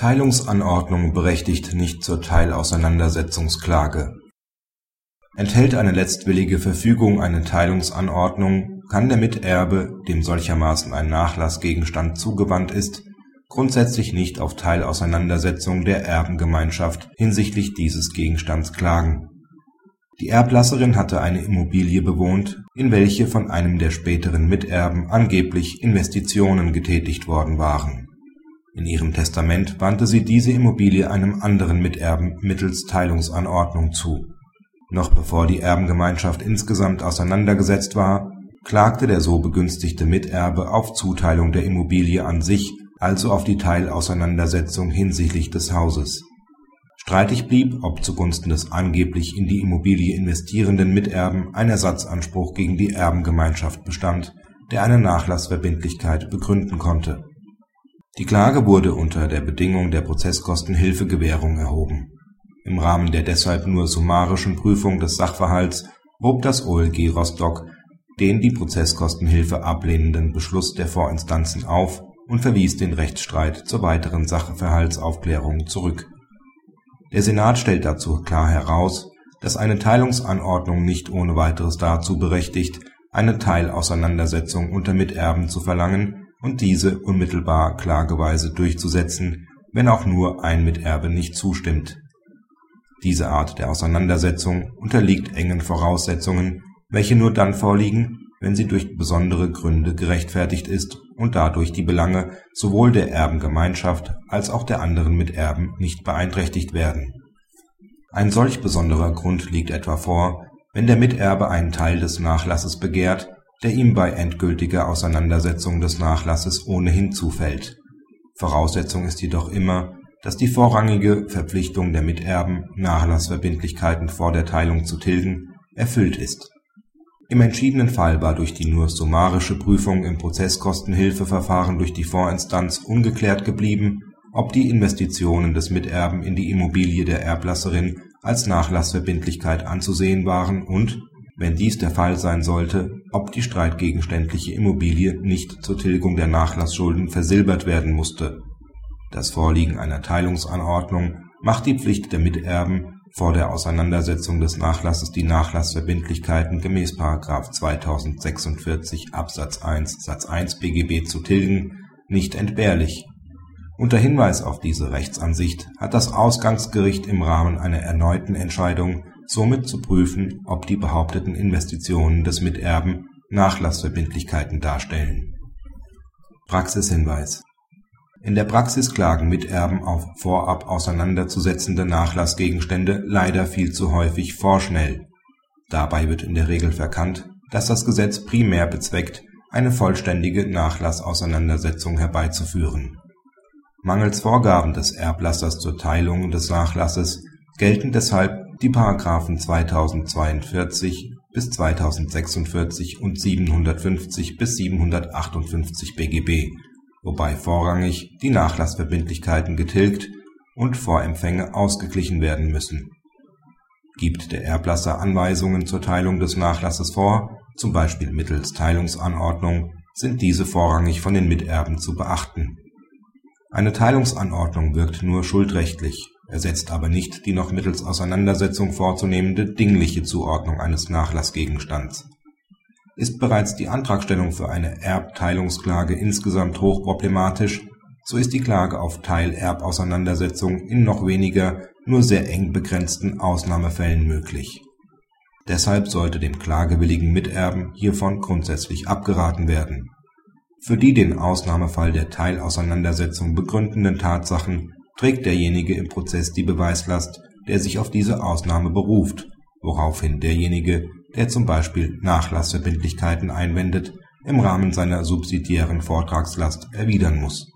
Teilungsanordnung berechtigt nicht zur Teilauseinandersetzungsklage Enthält eine letztwillige Verfügung eine Teilungsanordnung, kann der Miterbe, dem solchermaßen ein Nachlassgegenstand zugewandt ist, grundsätzlich nicht auf Teilauseinandersetzung der Erbengemeinschaft hinsichtlich dieses Gegenstands klagen. Die Erblasserin hatte eine Immobilie bewohnt, in welche von einem der späteren Miterben angeblich Investitionen getätigt worden waren. In ihrem Testament wandte sie diese Immobilie einem anderen Miterben mittels Teilungsanordnung zu. Noch bevor die Erbengemeinschaft insgesamt auseinandergesetzt war, klagte der so begünstigte Miterbe auf Zuteilung der Immobilie an sich, also auf die Teilauseinandersetzung hinsichtlich des Hauses. Streitig blieb, ob zugunsten des angeblich in die Immobilie investierenden Miterben ein Ersatzanspruch gegen die Erbengemeinschaft bestand, der eine Nachlassverbindlichkeit begründen konnte. Die Klage wurde unter der Bedingung der Prozesskostenhilfegewährung erhoben. Im Rahmen der deshalb nur summarischen Prüfung des Sachverhalts hob das OLG Rostock den die Prozesskostenhilfe ablehnenden Beschluss der Vorinstanzen auf und verwies den Rechtsstreit zur weiteren Sachverhaltsaufklärung zurück. Der Senat stellt dazu klar heraus, dass eine Teilungsanordnung nicht ohne weiteres dazu berechtigt, eine Teilauseinandersetzung unter Miterben zu verlangen und diese unmittelbar klageweise durchzusetzen, wenn auch nur ein Miterbe nicht zustimmt. Diese Art der Auseinandersetzung unterliegt engen Voraussetzungen, welche nur dann vorliegen, wenn sie durch besondere Gründe gerechtfertigt ist und dadurch die Belange sowohl der Erbengemeinschaft als auch der anderen Miterben nicht beeinträchtigt werden. Ein solch besonderer Grund liegt etwa vor, wenn der Miterbe einen Teil des Nachlasses begehrt, der ihm bei endgültiger Auseinandersetzung des Nachlasses ohnehin zufällt. Voraussetzung ist jedoch immer, dass die vorrangige Verpflichtung der Miterben, Nachlassverbindlichkeiten vor der Teilung zu tilgen, erfüllt ist im entschiedenen Fall war durch die nur summarische Prüfung im Prozesskostenhilfeverfahren durch die Vorinstanz ungeklärt geblieben, ob die Investitionen des Miterben in die Immobilie der Erblasserin als Nachlassverbindlichkeit anzusehen waren und, wenn dies der Fall sein sollte, ob die streitgegenständliche Immobilie nicht zur Tilgung der Nachlassschulden versilbert werden musste. Das Vorliegen einer Teilungsanordnung macht die Pflicht der Miterben vor der Auseinandersetzung des Nachlasses die Nachlassverbindlichkeiten gemäß § 2046 Absatz 1 Satz 1 BGB zu tilgen, nicht entbehrlich. Unter Hinweis auf diese Rechtsansicht hat das Ausgangsgericht im Rahmen einer erneuten Entscheidung somit zu prüfen, ob die behaupteten Investitionen des Miterben Nachlassverbindlichkeiten darstellen. Praxishinweis in der Praxis klagen Miterben auf vorab auseinanderzusetzende Nachlassgegenstände leider viel zu häufig vorschnell. Dabei wird in der Regel verkannt, dass das Gesetz primär bezweckt, eine vollständige Nachlassauseinandersetzung herbeizuführen. Mangels Vorgaben des Erblassers zur Teilung des Nachlasses gelten deshalb die § 2042 bis 2046 und 750 bis 758 BGB wobei vorrangig die Nachlassverbindlichkeiten getilgt und Vorempfänge ausgeglichen werden müssen. Gibt der Erblasser Anweisungen zur Teilung des Nachlasses vor, zum Beispiel mittels Teilungsanordnung, sind diese vorrangig von den Miterben zu beachten. Eine Teilungsanordnung wirkt nur schuldrechtlich, ersetzt aber nicht die noch mittels Auseinandersetzung vorzunehmende dingliche Zuordnung eines Nachlassgegenstands ist bereits die Antragstellung für eine Erbteilungsklage insgesamt hochproblematisch, so ist die Klage auf Teilerbauseinandersetzung in noch weniger, nur sehr eng begrenzten Ausnahmefällen möglich. Deshalb sollte dem klagewilligen Miterben hiervon grundsätzlich abgeraten werden. Für die den Ausnahmefall der Teilauseinandersetzung begründenden Tatsachen trägt derjenige im Prozess die Beweislast, der sich auf diese Ausnahme beruft, woraufhin derjenige der zum Beispiel Nachlassverbindlichkeiten einwendet, im Rahmen seiner subsidiären Vortragslast erwidern muss